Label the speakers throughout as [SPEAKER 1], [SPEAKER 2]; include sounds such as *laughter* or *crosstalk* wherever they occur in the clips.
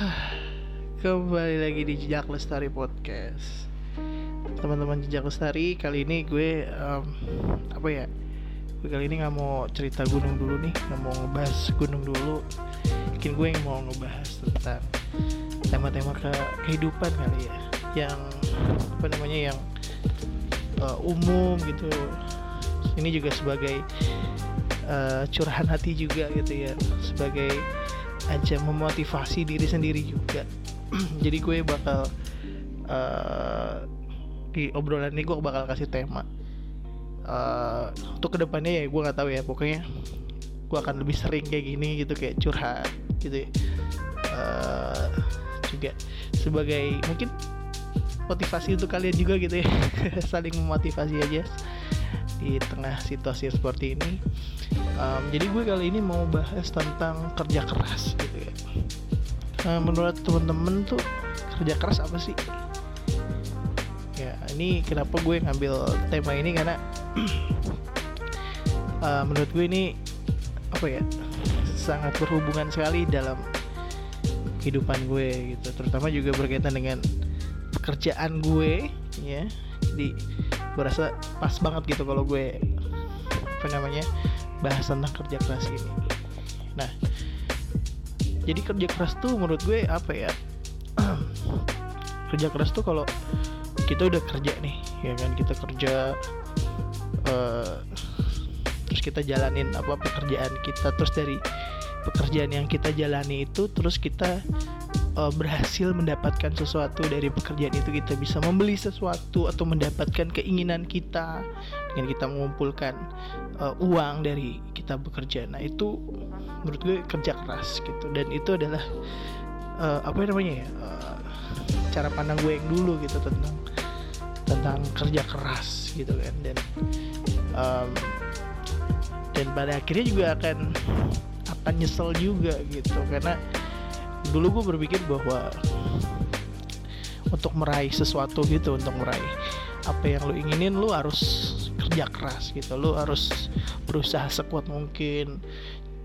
[SPEAKER 1] *sighs* Kembali lagi di Jejak Lestari Podcast. Teman-teman Jejak Lestari Kali ini gue um, Apa ya Gue kali ini gak mau cerita gunung dulu nih Gak mau ngebahas gunung dulu. Mungkin gue yang mau ngebahas tentang Tema-tema ke kehidupan kali ya. Yang Apa namanya yang uh, Umum gitu. Ini juga sebagai uh, Curahan hati juga gitu ya. Sebagai aja memotivasi diri sendiri juga. *clears throat* Jadi gue bakal uh, di obrolan ini gue bakal kasih tema. Uh, untuk ke depannya ya gue nggak tahu ya pokoknya gue akan lebih sering kayak gini gitu kayak curhat gitu ya. uh, juga sebagai mungkin motivasi untuk kalian juga gitu ya. *laughs* Saling memotivasi aja di tengah situasi seperti ini um, jadi gue kali ini mau bahas tentang kerja keras gitu ya. Uh, menurut temen-temen tuh kerja keras apa sih? Ya ini kenapa gue ngambil tema ini? Karena *clears throat* uh, menurut gue ini apa ya sangat berhubungan sekali dalam kehidupan gue gitu. Terutama juga berkaitan dengan pekerjaan gue ya. Di gue rasa pas banget gitu kalau gue apa namanya bahas tentang kerja keras ini. Nah jadi kerja keras tuh menurut gue apa ya? *clears throat* Kerja keras tuh kalau kita udah kerja nih ya kan? Kita kerja uh, terus kita jalanin apa pekerjaan kita terus dari pekerjaan yang kita jalani itu terus kita uh, berhasil mendapatkan sesuatu dari pekerjaan itu kita bisa membeli sesuatu atau mendapatkan keinginan kita dengan kita mengumpulkan uh, uang dari kita bekerja. Nah itu menurut gue kerja keras gitu. Dan itu adalah uh, apa namanya ya uh, cara pandang gue yang dulu gitu tentang tentang kerja keras gitu kan. Dan um, dan pada akhirnya juga akan akan nyesel juga gitu. Karena dulu gue berpikir bahwa untuk meraih sesuatu gitu untuk meraih apa yang lo inginin lo harus kerja keras gitu. Lo harus berusaha sekuat mungkin.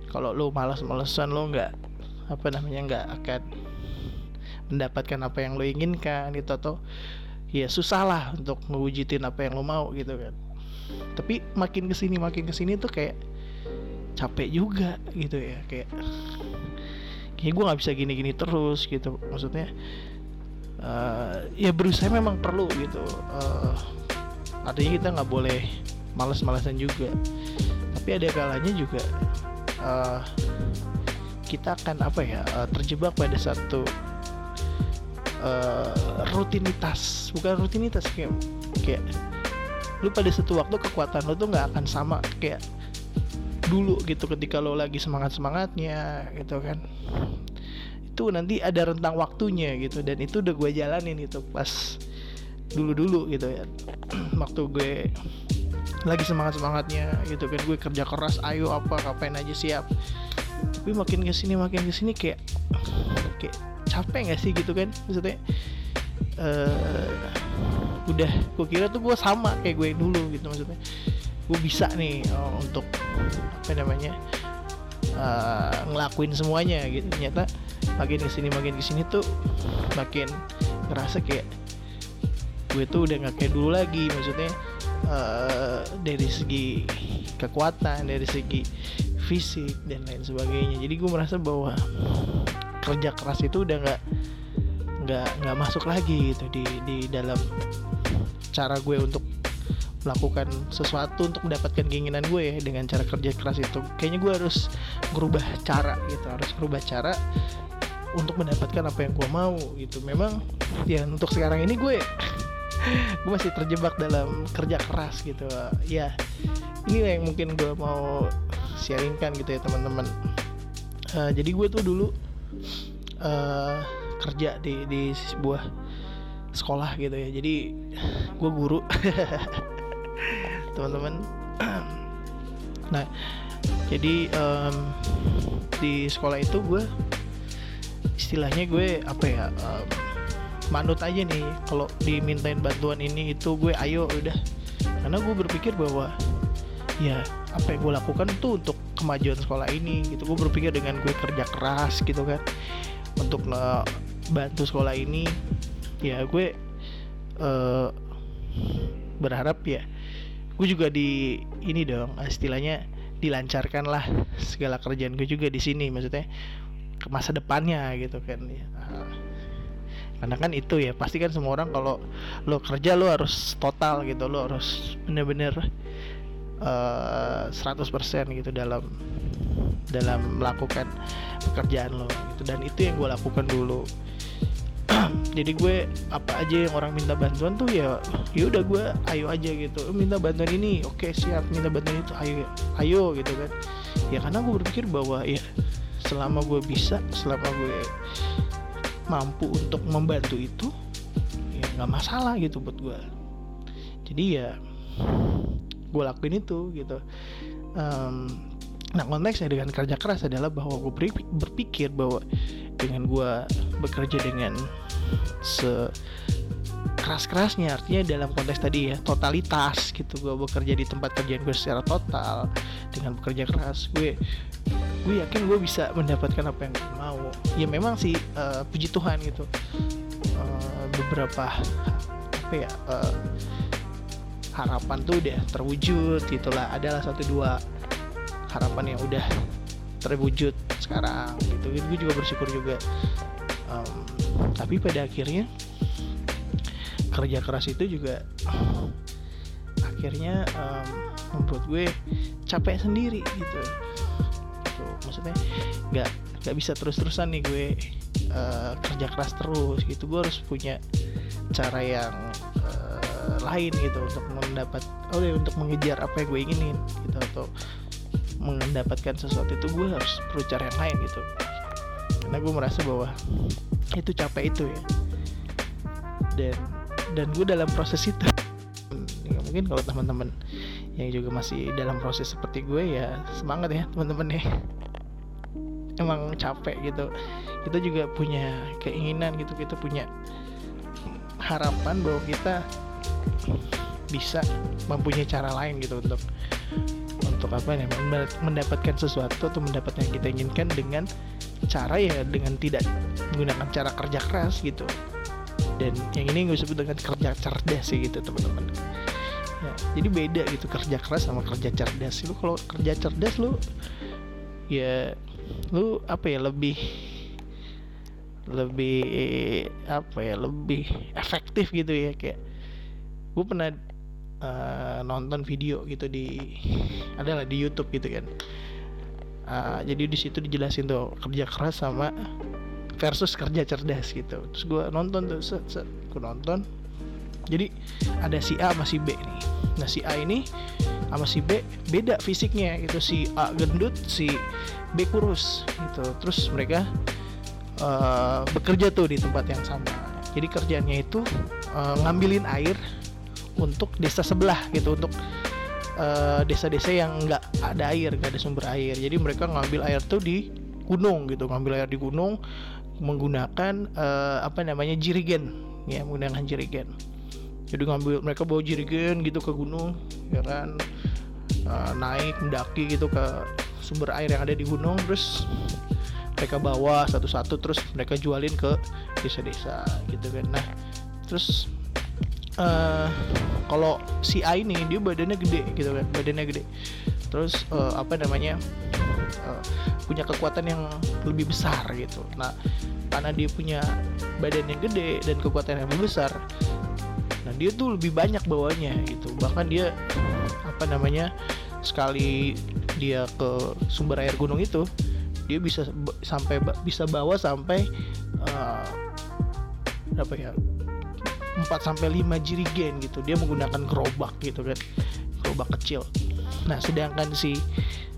[SPEAKER 1] Kalau lo malas-malesan lo nggak apa namanya nggak akan mendapatkan apa yang lo inginkan gitu atau ya susah lah untuk mewujudin apa yang lo mau gitu kan. Tapi makin ke sini makin ke sini tuh kayak capek juga gitu ya kayak kayak gue nggak bisa gini-gini terus gitu. Maksudnya uh, ya berusaha memang perlu gitu. Uh, artinya kita nggak boleh malas-malasan juga. Tapi ada kalanya juga uh, kita akan apa ya terjebak pada satu uh, rutinitas. Bukan rutinitas kayak kayak lu pada satu waktu kekuatan lu tuh nggak akan sama kayak dulu gitu ketika lo lagi semangat semangatnya gitu kan. Itu nanti ada rentang waktunya gitu dan itu udah gue jalanin itu pas dulu dulu gitu ya. *clears throat* Waktu gue lagi semangat semangatnya gitu kan gue kerja keras ayo apa ngapain aja siap. Tapi makin ke sini makin ke sini kayak kayak capek gak sih gitu kan? Maksudnya uh, udah gue kira tuh gue sama kayak gue dulu gitu maksudnya gue bisa nih oh, untuk apa namanya uh, ngelakuin semuanya gitu. Ternyata makin ke sini makin ke sini tuh makin ngerasa kayak gue tuh udah nggak kayak dulu lagi. Maksudnya uh, dari segi kekuatan dari segi fisik dan lain sebagainya. Jadi gue merasa bahwa kerja keras itu udah nggak nggak nggak masuk lagi gitu di di dalam cara gue untuk melakukan sesuatu untuk mendapatkan keinginan gue ya dengan cara kerja keras itu. Kayaknya gue harus merubah cara gitu harus merubah cara untuk mendapatkan apa yang gue mau gitu. Memang ya untuk sekarang ini gue *laughs* gue masih terjebak dalam kerja keras gitu. Ya ini yang mungkin gue mau sharingkan gitu ya teman-teman. Uh, jadi gue tuh dulu uh, kerja di di sebuah sekolah gitu ya. Jadi gue guru *laughs* teman-teman. *clears throat* Nah jadi um, di sekolah itu gue istilahnya gue apa ya um, manut aja nih kalau dimintain bantuan ini itu gue ayo udah. Karena gue berpikir bahwa ya apa yang gue lakukan tuh untuk kemajuan sekolah ini gitu. Gue berpikir dengan gue kerja keras gitu kan. Untuk bantu sekolah ini ya gue uh, berharap ya gue juga di ini dong istilahnya dilancarkan lah segala kerjaan gue juga di sini maksudnya ke masa depannya gitu kan ya. Karena kan itu ya pasti kan semua orang kalau lo kerja lo harus total gitu lo harus bener-bener uh, eh, 100% gitu dalam dalam melakukan pekerjaan lo gitu. Dan itu yang gue lakukan dulu jadi gue apa aja yang orang minta bantuan tuh ya ya udah gue ayo aja gitu. Minta bantuan ini oke siap. Minta bantuan itu ayo ayo gitu kan. Ya karena gue berpikir bahwa ya selama gue bisa selama gue mampu untuk membantu itu ya nggak masalah gitu buat gue. Jadi ya gue lakuin itu gitu. Um, nah konteksnya dengan kerja keras adalah bahwa gue berpikir bahwa dengan gue bekerja dengan se keras-kerasnya artinya dalam konteks tadi ya totalitas gitu. Gue bekerja di tempat kerjaan gue secara total dengan bekerja keras. Gue gue yakin gue bisa mendapatkan apa yang gue mau. Ya memang sih uh, puji Tuhan gitu. Uh, beberapa apa ya uh, harapan tuh udah terwujud gitulah. Adalah satu dua harapan yang udah terwujud sekarang gitu. Gue juga bersyukur juga um, tapi pada akhirnya kerja keras itu juga akhirnya um, membuat gue capek sendiri gitu. Maksudnya nggak nggak bisa terus-terusan nih gue uh, kerja keras terus gitu. Gue harus punya cara yang uh, lain gitu untuk mendapat oh ya untuk mengejar apa yang gue inginin gitu atau mendapatkan sesuatu itu gue harus perlu cara yang lain gitu karena gue merasa bahwa itu capek itu ya. Dan dan gue dalam proses itu ya, mungkin kalau teman-teman yang juga masih dalam proses seperti gue ya semangat ya teman-teman ya. Emang capek gitu. Kita juga punya keinginan gitu kita punya harapan bahwa kita bisa mempunyai cara lain gitu untuk untuk apa nih mendapatkan sesuatu atau mendapatkan yang kita inginkan dengan cara ya dengan tidak menggunakan cara kerja keras gitu. Dan yang ini gue sebut dengan kerja cerdas sih gitu teman-teman. Ya, jadi beda gitu kerja keras sama kerja cerdas. Lu kalau kerja cerdas lu ya lu apa ya lebih lebih apa ya lebih efektif gitu ya kayak gue pernah uh, nonton video gitu di adalah di YouTube gitu kan uh, jadi di situ dijelasin tuh kerja keras sama versus kerja cerdas gitu. Terus gue nonton tuh set set gue nonton. Jadi ada si A sama si B nih. Nah si A ini sama si B beda fisiknya gitu. Si A gendut si B kurus gitu. Terus mereka uh, bekerja tuh di tempat yang sama. Jadi kerjanya itu uh, ngambilin air untuk desa sebelah gitu untuk desa-desa uh, yang nggak ada air nggak ada sumber air. Jadi mereka ngambil air tuh di gunung gitu ngambil air di gunung menggunakan uh, apa namanya jirigen. Ya menggunakan jirigen. Jadi ngambil mereka bawa jirigen gitu ke gunung ya kan. Uh, naik mendaki gitu ke sumber air yang ada di gunung terus mereka bawa satu-satu terus mereka jualin ke desa-desa gitu kan. Nah terus uh, kalau si A ini dia badannya gede gitu kan badannya gede. Terus uh, apa namanya uh, punya kekuatan yang lebih besar gitu. Nah karena dia punya badan yang gede dan kekuatan yang lebih besar nah dia tuh lebih banyak bawanya gitu. Bahkan dia apa namanya sekali dia ke sumber air gunung itu dia bisa sampai bisa bawa sampai uh, apa ya 4 sampai 5 jirigen gitu. Dia menggunakan gerobak gitu kan. Gerobak kecil. Nah sedangkan si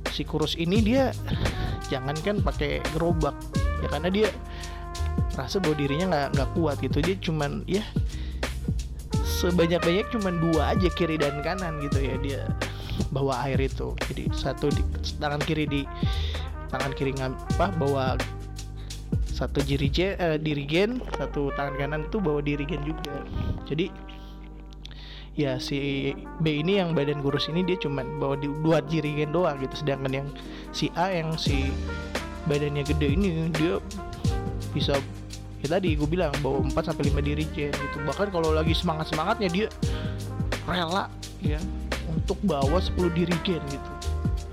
[SPEAKER 1] si kurus ini dia jangankan pakai gerobak. Ya karena dia rasa bahwa dirinya nggak nggak kuat gitu. Dia cuman ya sebanyak banyak cuman dua aja kiri dan kanan gitu ya dia bawa air itu. Jadi satu di tangan kiri di tangan kiri apa bawa satu dirigen eh, dirigen satu tangan kanan itu bawa dirigen juga. Jadi ya si B ini yang badan kurus ini dia cuman bawa di, dua jirigen doang gitu. Sedangkan yang si A yang si badannya gede ini dia bisa ya tadi gue bilang bawa 4 sampai 5 dirijen gitu. Bahkan kalau lagi semangat semangatnya dia rela ya untuk bawa 10 dirigen gitu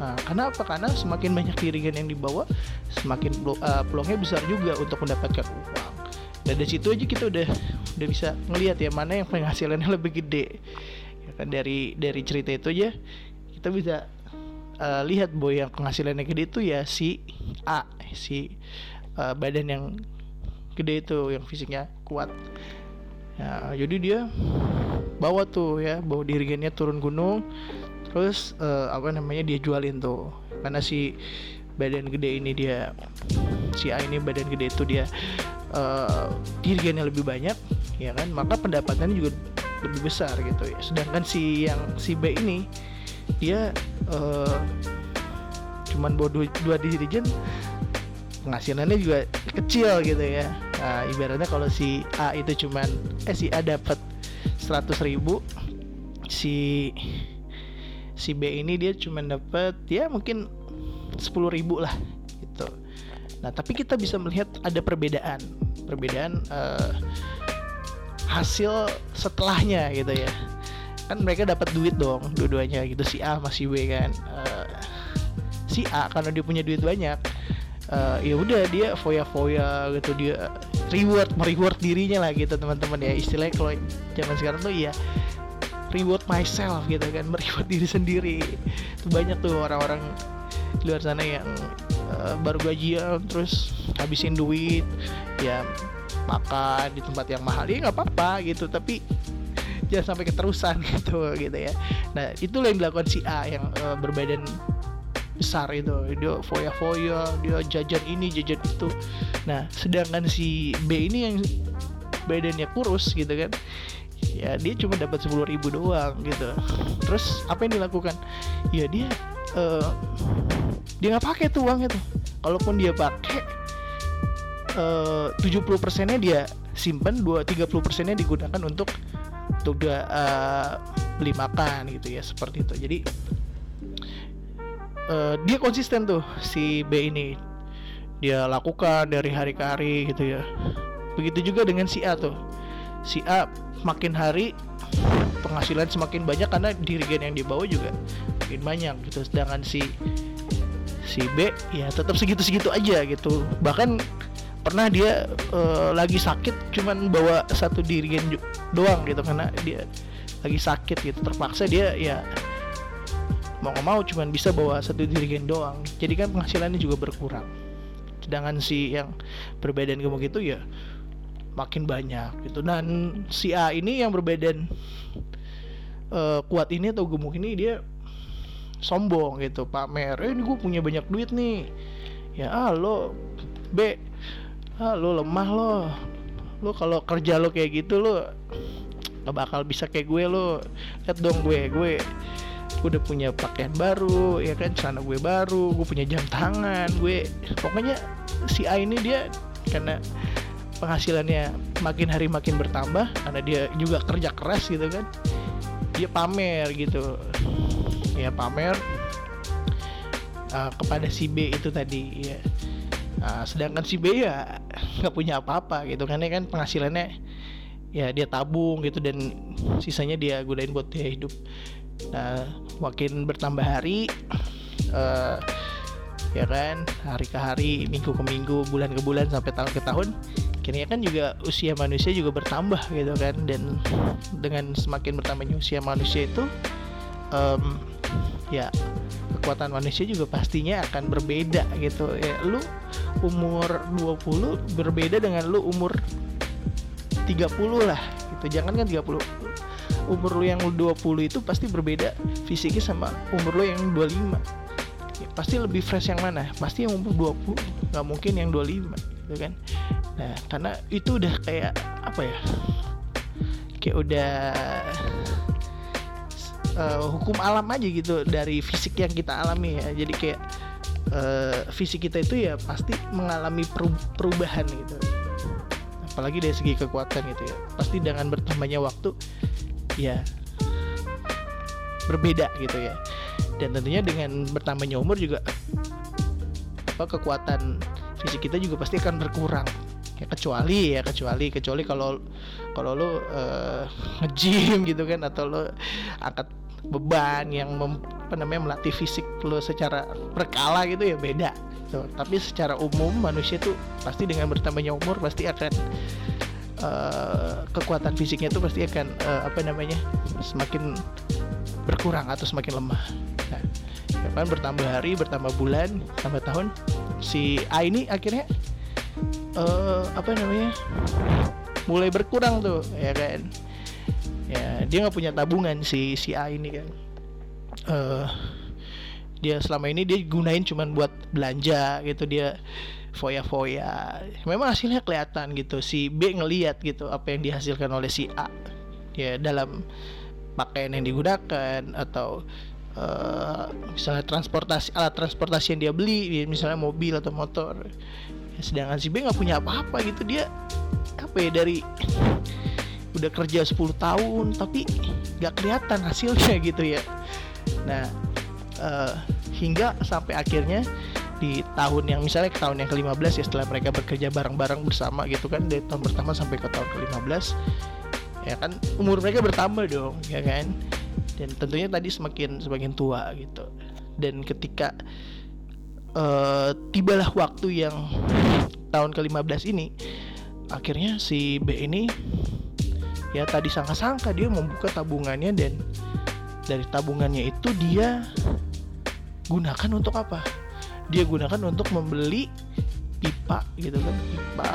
[SPEAKER 1] Nah, kenapa? Karena semakin banyak dirigen yang dibawa, semakin uh, peluangnya besar juga untuk mendapatkan uang. Dan dari situ aja kita udah udah bisa ngelihat ya mana yang penghasilannya lebih gede. Ya kan dari dari cerita itu aja kita bisa uh, lihat boy yang penghasilannya gede itu ya si A, si uh, badan yang gede itu yang fisiknya kuat ya jadi dia bawa tuh ya bawa dirigennya turun gunung terus uh, apa namanya dia jualin tuh. Karena si badan gede ini dia si A ini badan gede itu dia uh, lebih banyak ya kan? Maka pendapatannya juga lebih besar gitu ya. Sedangkan si yang si B ini dia uh, cuman bawa dua, dua dirigen penghasilannya juga kecil gitu ya. Nah, ibaratnya kalau si A itu cuman eh si A dapat 100 ribu si si B ini dia cuman dapat ya mungkin 10 ribu lah gitu. Nah tapi kita bisa melihat ada perbedaan. Perbedaan uh, hasil setelahnya gitu ya. Kan mereka dapat duit dong dua-duanya gitu si A masih B kan. Uh, si A karena dia punya duit banyak uh, ya udah dia foya-foya gitu dia reward mereward dirinya lah gitu teman-teman ya. Istilahnya kalau zaman sekarang tuh ya reward myself gitu kan *laughs* mereward diri sendiri. Itu banyak tuh orang-orang luar sana yang uh, baru gajian terus habisin duit ya makan di tempat yang mahal. Ya nggak apa-apa gitu tapi *laughs* jangan sampai keterusan *laughs* gitu gitu ya. Nah itulah yang dilakukan si A yang uh, berbadan besar itu. Dia foya-foya dia jajan ini jajan itu. Nah sedangkan si B ini yang badannya kurus gitu kan ya dia cuma dapat sepuluh ribu doang gitu. Terus apa yang dilakukan? Ya dia uh, dia nggak pakai tuh uang itu. Kalaupun dia pakai eh, tujuh puluh persennya dia simpan dua tiga puluh persennya digunakan untuk untuk uh, beli makan gitu ya seperti itu. Jadi uh, dia konsisten tuh si B ini. Dia lakukan dari hari ke hari gitu ya. Begitu juga dengan si A tuh si A makin hari penghasilan semakin banyak karena dirigen yang dibawa juga makin banyak gitu. Sedangkan si si B ya tetap segitu-segitu aja gitu. Bahkan pernah dia uh, lagi sakit cuman bawa satu dirigen doang gitu karena dia lagi sakit gitu. Terpaksa dia ya mau nggak mau cuman bisa bawa satu dirigen doang. Jadi kan penghasilannya juga berkurang. Sedangkan si yang berbeda gemuk itu ya makin banyak gitu. Dan si A ini yang berbadan uh, kuat ini atau gemuk ini dia sombong gitu pamer. Eh ini gue punya banyak duit nih. Ya ah lo B. Ah lo lemah lo. Lo kalau kerja lo kayak gitu lo gak bakal bisa kayak gue lo. Lihat dong gue gue gue udah punya pakaian baru ya kan celana gue baru gue punya jam tangan gue. Pokoknya si A ini dia karena penghasilannya makin hari makin bertambah karena dia juga kerja keras gitu kan dia pamer gitu. Ya pamer uh, kepada si B itu tadi ya. Nah, sedangkan si B ya nggak punya apa-apa gitu kan ya kan penghasilannya ya dia tabung gitu dan sisanya dia gunain buat dia hidup. Nah, makin bertambah hari, uh, ya kan, hari ke hari, minggu ke minggu, bulan ke bulan sampai tahun ke tahun, kayaknya kan juga usia manusia juga bertambah gitu kan, dan dengan semakin bertambahnya usia manusia itu, um, ya kekuatan manusia juga pastinya akan berbeda gitu. Ya lu umur 20 berbeda dengan lu umur 30 lah gitu. Jangan kan 30 umur lo yang 20 itu pasti berbeda fisiknya sama umur lo yang 25 ya, pasti lebih fresh yang mana? Pasti yang umur 20 nggak mungkin yang 25 gitu kan nah karena itu udah kayak apa ya kayak udah uh, hukum alam aja gitu dari fisik yang kita alami ya. Jadi kayak uh, fisik kita itu ya pasti mengalami perubahan gitu. Apalagi dari segi kekuatan gitu ya. Pasti dengan bertambahnya waktu ya berbeda gitu ya. Dan tentunya dengan bertambahnya umur juga apa kekuatan fisik kita juga pasti akan berkurang ya kecuali ya kecuali kecuali kalau kalau lu uh, nge-gym gitu kan atau lu angkat beban yang mem, apa namanya melatih fisik lu secara berkala gitu ya beda gitu. tapi secara umum manusia tuh pasti dengan bertambahnya umur pasti akan uh, kekuatan fisiknya tuh pasti akan uh, apa namanya semakin berkurang atau semakin lemah nah, ya kan bertambah hari bertambah bulan tambah tahun si A ini akhirnya uh, apa namanya mulai berkurang tuh ya kan? Ya dia nggak punya tabungan si si A ini kan. Uh, dia selama ini dia gunain cuman buat belanja gitu dia foya-foya. Memang hasilnya kelihatan gitu si B ngeliat gitu apa yang dihasilkan oleh si A. Ya dalam pakaian yang digunakan atau uh, misalnya transportasi alat transportasi yang dia beli misalnya mobil atau motor sedangkan si B nggak punya apa-apa gitu. Dia apa ya dari udah kerja 10 tahun tapi nggak kelihatan hasilnya *laughs* gitu ya. Nah uh, hingga sampai akhirnya di tahun yang misalnya ke tahun yang ke-15 ya setelah mereka bekerja bareng-bareng bersama gitu kan dari tahun pertama sampai ke tahun ke-15 ya kan umur mereka bertambah dong ya kan. Dan tentunya tadi semakin semakin tua gitu. Dan ketika uh, tibalah waktu yang tahun ke-15 ini akhirnya si B ini ya tadi sangka-sangka dia membuka tabungannya dan dari tabungannya itu dia gunakan untuk apa? Dia gunakan untuk membeli pipa gitu kan, pipa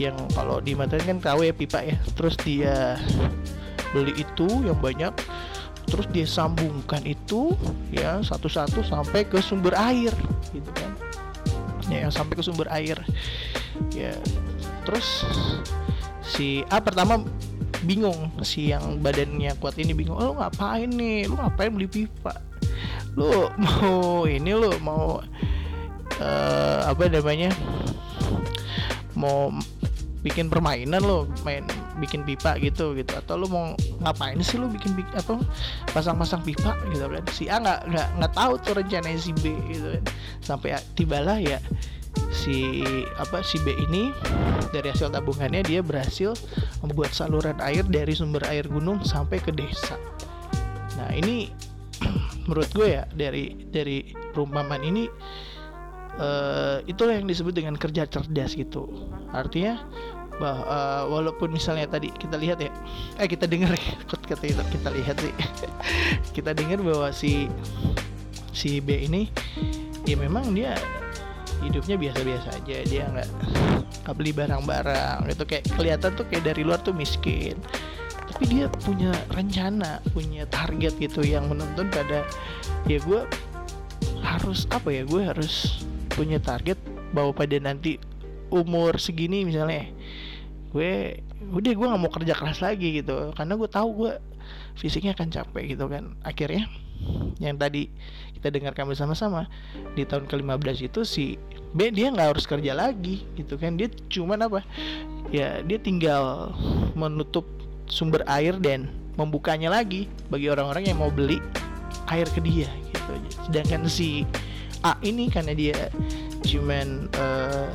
[SPEAKER 1] yang kalau di materi kan KW ya pipa ya. Terus dia beli itu yang banyak terus dia sambungkan itu ya satu-satu sampai ke sumber air gitu kan. Ya sampai ke sumber air. Ya terus si A pertama bingung si yang badannya kuat ini bingung oh, lu ngapain nih? Lu ngapain beli pipa? Lu mau ini lu mau uh, apa namanya mau bikin permainan lo main bikin pipa gitu gitu. Atau lu mau ngapain sih lu bikin apa pasang-pasang pipa gitu kan. Si A nggak nggak nggak tahu tuh rencana si B gitu kan. Sampai tibalah ya si apa si B ini dari hasil tabungannya dia berhasil membuat saluran air dari sumber air gunung sampai ke desa. Nah ini *clears throat* menurut gue ya dari dari perumpamaan ini uh, itulah yang disebut dengan kerja cerdas gitu. Artinya bah uh, walaupun misalnya tadi kita lihat ya eh kita dengar ya *laughs* kata kita kita lihat sih. *laughs* Kita dengar bahwa si si B ini ya memang dia hidupnya biasa-biasa aja dia nggak nggak beli barang-barang. Itu kayak kelihatan tuh kayak dari luar tuh miskin. Tapi dia punya rencana punya target gitu yang menuntun pada ya gue harus apa ya gue harus punya target bahwa pada nanti umur segini misalnya gue udah gue nggak mau kerja keras lagi gitu. Karena gue tahu gue fisiknya akan capek gitu kan. Akhirnya yang tadi kita dengarkan bersama-sama di tahun ke-15 itu si B dia nggak harus kerja lagi gitu kan. Dia cuman apa? Ya dia tinggal menutup sumber air dan membukanya lagi bagi orang-orang yang mau beli air ke dia gitu sedangkan si A ini karena dia cuman uh,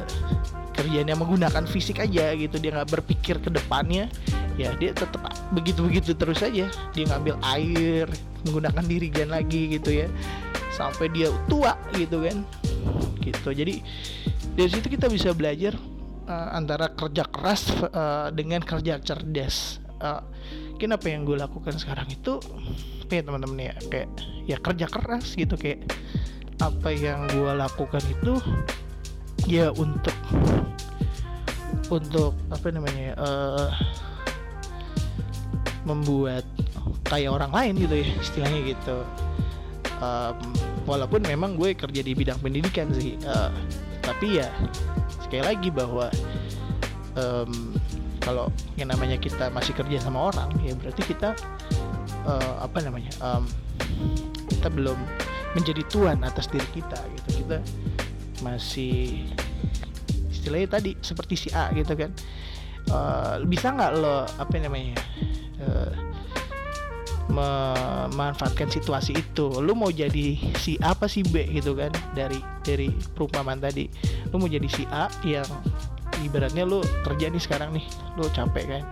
[SPEAKER 1] kerjanya menggunakan fisik aja gitu. Dia nggak berpikir ke depannya. Ya dia tetap begitu begitu terus aja. Dia ngambil air menggunakan diri dan lagi gitu ya. Sampai dia tua gitu kan. Gitu. Jadi dari situ kita bisa belajar uh, antara kerja keras uh, dengan kerja cerdas. Uh, mungkin apa yang gue lakukan sekarang itu kayak teman-teman ya kayak ya kerja keras gitu kayak apa yang gue lakukan itu ya untuk untuk apa namanya uh, membuat kayak orang lain gitu ya istilahnya gitu. Um, walaupun memang gue kerja di bidang pendidikan sih uh, tapi ya sekali lagi bahwa um, kalau yang namanya kita masih kerja sama orang ya berarti kita uh, apa namanya um, kita belum menjadi tuan atas diri kita gitu. Kita masih istilahnya tadi seperti si A gitu kan. Uh, bisa nggak lo apa namanya uh, memanfaatkan situasi itu? Lu mau jadi si A apa si B gitu kan dari dari perumpamaan tadi. Lu mau jadi si A yang ibaratnya lu kerja nih sekarang nih lu capek kan.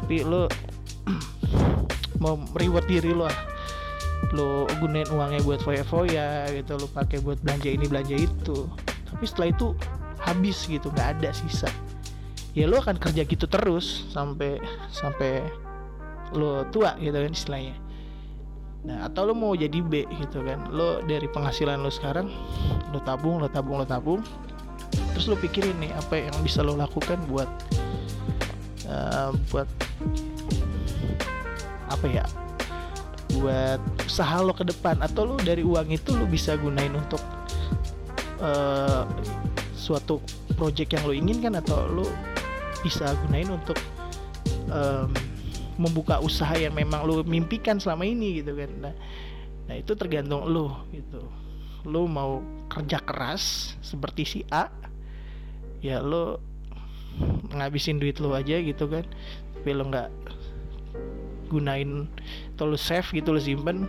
[SPEAKER 1] Tapi lu *clears throat* mau reward diri lu lu gunain uangnya buat foya-foya gitu lu pakai buat belanja ini belanja itu tapi setelah itu habis gitu nggak ada sisa ya lu akan kerja gitu terus sampai sampai lu tua gitu kan istilahnya Nah, atau lo mau jadi B gitu kan. Lo dari penghasilan lo sekarang lo tabung, lo tabung, lo tabung. Terus lo pikirin nih apa yang bisa lo lakukan buat uh, buat apa ya? Buat usaha lo ke depan atau lo dari uang itu lo bisa gunain untuk uh, suatu project yang lo inginkan atau lo bisa gunain untuk um, membuka usaha yang memang lo mimpikan selama ini gitu kan. Nah, nah itu tergantung lo gitu. Lo mau kerja keras seperti si A ya lo ngabisin duit lo aja gitu kan. Tapi lo nggak gunain atau lo save gitu lo simpen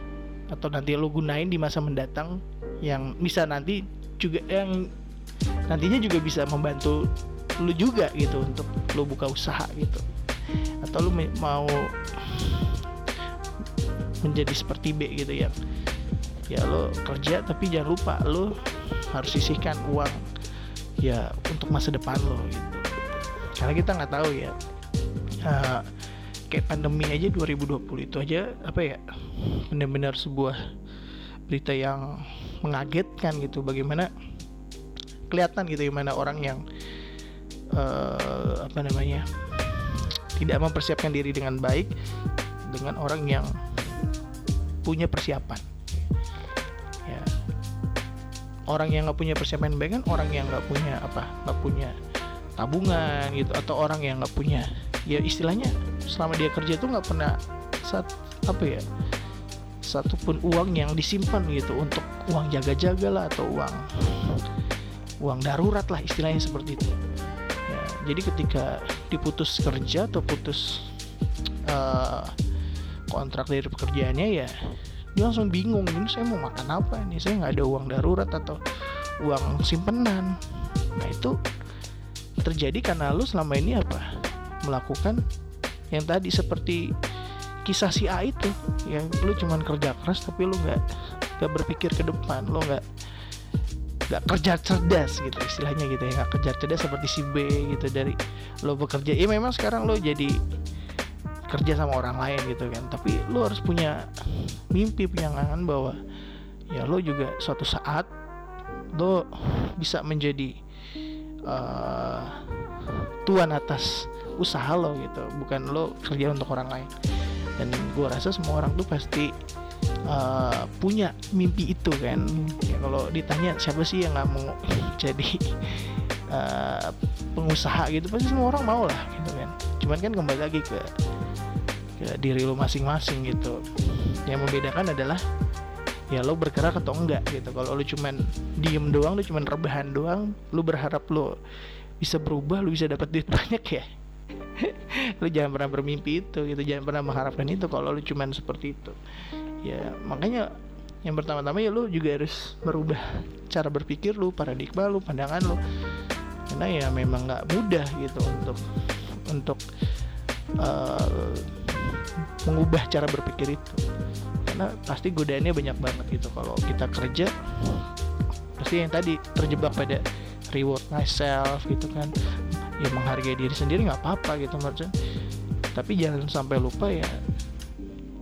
[SPEAKER 1] atau nanti lo gunain di masa mendatang yang bisa nanti juga yang nantinya juga bisa membantu lo juga gitu untuk lo buka usaha gitu. Atau lu mau menjadi seperti B gitu ya. Ya lo kerja tapi jangan lupa lo harus sisihkan uang ya untuk masa depan lo gitu. Karena kita nggak tahu ya uh, kayak pandemi aja 2020 itu aja apa ya benar-benar sebuah berita yang mengagetkan gitu. Bagaimana kelihatan gitu gimana orang yang uh, apa namanya tidak mempersiapkan diri dengan baik dengan orang yang punya persiapan. Ya. Orang yang nggak punya persiapan baik kan orang yang nggak punya apa nggak punya tabungan gitu atau orang yang nggak punya ya istilahnya selama dia kerja tuh nggak pernah saat apa ya satupun uang yang disimpan gitu untuk uang jaga-jaga lah atau uang uang darurat lah istilahnya seperti itu. Ya, jadi ketika diputus kerja atau putus uh, kontrak dari pekerjaannya ya dia langsung bingung ini saya mau makan apa ini? Saya nggak ada uang darurat atau uang simpenan. Nah itu terjadi karena lu selama ini apa? Melakukan yang tadi seperti kisah si A itu yang lu cuman kerja keras tapi lu nggak nggak berpikir ke depan lu nggak nggak kerja cerdas gitu istilahnya gitu ya nggak kerja cerdas seperti si B gitu dari lo bekerja. Ya memang sekarang lo jadi kerja sama orang lain gitu kan tapi lo harus punya mimpi punya angan bahwa ya lo juga suatu saat lo bisa menjadi uh, tuan atas usaha lo gitu bukan lo kerja untuk orang lain. Dan gue rasa semua orang tuh pasti uh, punya mimpi itu kan. Ya kalau ditanya siapa sih yang nggak mau *laughs* jadi uh, pengusaha gitu pasti semua orang mau lah gitu kan. Cuman kan kembali lagi ke ke diri lo masing-masing gitu. Yang membedakan adalah ya lo bergerak atau enggak gitu. Kalau lo cuman diem doang lo cuman rebahan doang lo berharap lo bisa berubah lo bisa dapat duit *laughs* banyak ya lo jangan pernah bermimpi itu gitu jangan pernah mengharapkan itu kalau lo cuman seperti itu. Ya makanya yang pertama-tama ya lu juga harus merubah cara berpikir lu paradigma lu pandangan lu. Karena ya memang nggak mudah gitu untuk untuk uh, mengubah cara berpikir itu. Karena pasti godaannya banyak banget gitu. Kalau kita kerja pasti yang tadi terjebak pada reward myself gitu kan ya menghargai diri sendiri nggak apa-apa gitu maksudnya tapi jangan sampai lupa ya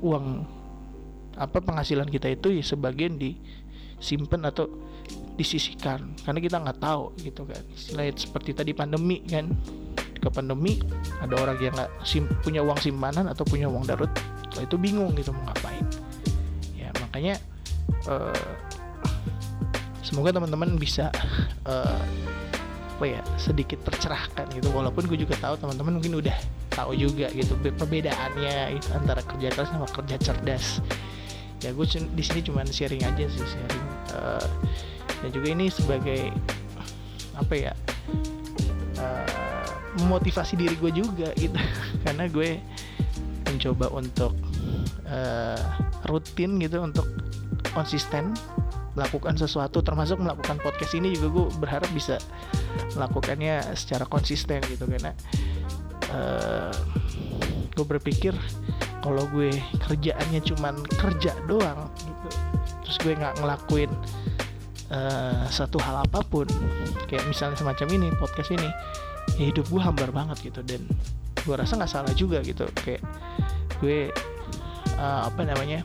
[SPEAKER 1] uang apa penghasilan kita itu ya sebagian disimpan atau disisihkan. Karena kita nggak tahu gitu kan. Istilahnya seperti tadi pandemi kan. Ke pandemi ada orang yang nggak punya uang simpanan atau punya uang darurat itu bingung gitu mau ngapain. Ya makanya uh, semoga teman-teman bisa uh, apa ya sedikit tercerahkan gitu. Walaupun gue juga tahu teman-teman mungkin udah tahu juga gitu perbedaannya itu antara kerja keras sama kerja cerdas. Ya gue di sini cuma sharing aja sih sharing uh, dan juga ini sebagai apa ya uh, memotivasi diri gue juga gitu. *laughs* Karena gue mencoba untuk uh, rutin gitu untuk konsisten melakukan sesuatu termasuk melakukan podcast ini juga gue berharap bisa melakukannya secara konsisten gitu karena uh, eh, gue berpikir kalau gue kerjaannya cuman kerja doang gitu terus gue nggak ngelakuin uh, satu hal apa pun kayak misalnya semacam ini podcast ini ya hidup gue hambar banget gitu dan gue rasa nggak salah juga gitu kayak gue uh, apa namanya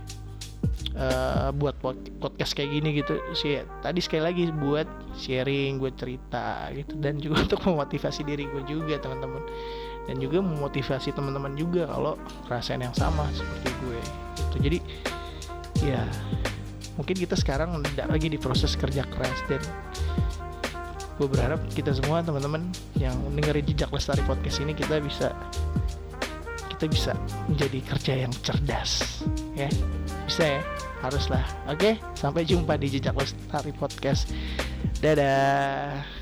[SPEAKER 1] uh, buat podcast kayak gini gitu. Sih tadi sekali lagi buat sharing gue cerita gitu. Dan juga *laughs* untuk memotivasi diri gue juga teman-teman. Dan juga memotivasi teman-teman juga kalau rasain yang sama seperti gue gitu. Jadi ya mungkin kita sekarang tidak lagi di proses kerja keras. Dan gue berharap kita semua teman-teman yang dengerin jejak lestari podcast ini kita bisa kita bisa menjadi kerja yang cerdas ya. Bisa ya haruslah. Oke sampai jumpa di jejak lestari podcast. Dadah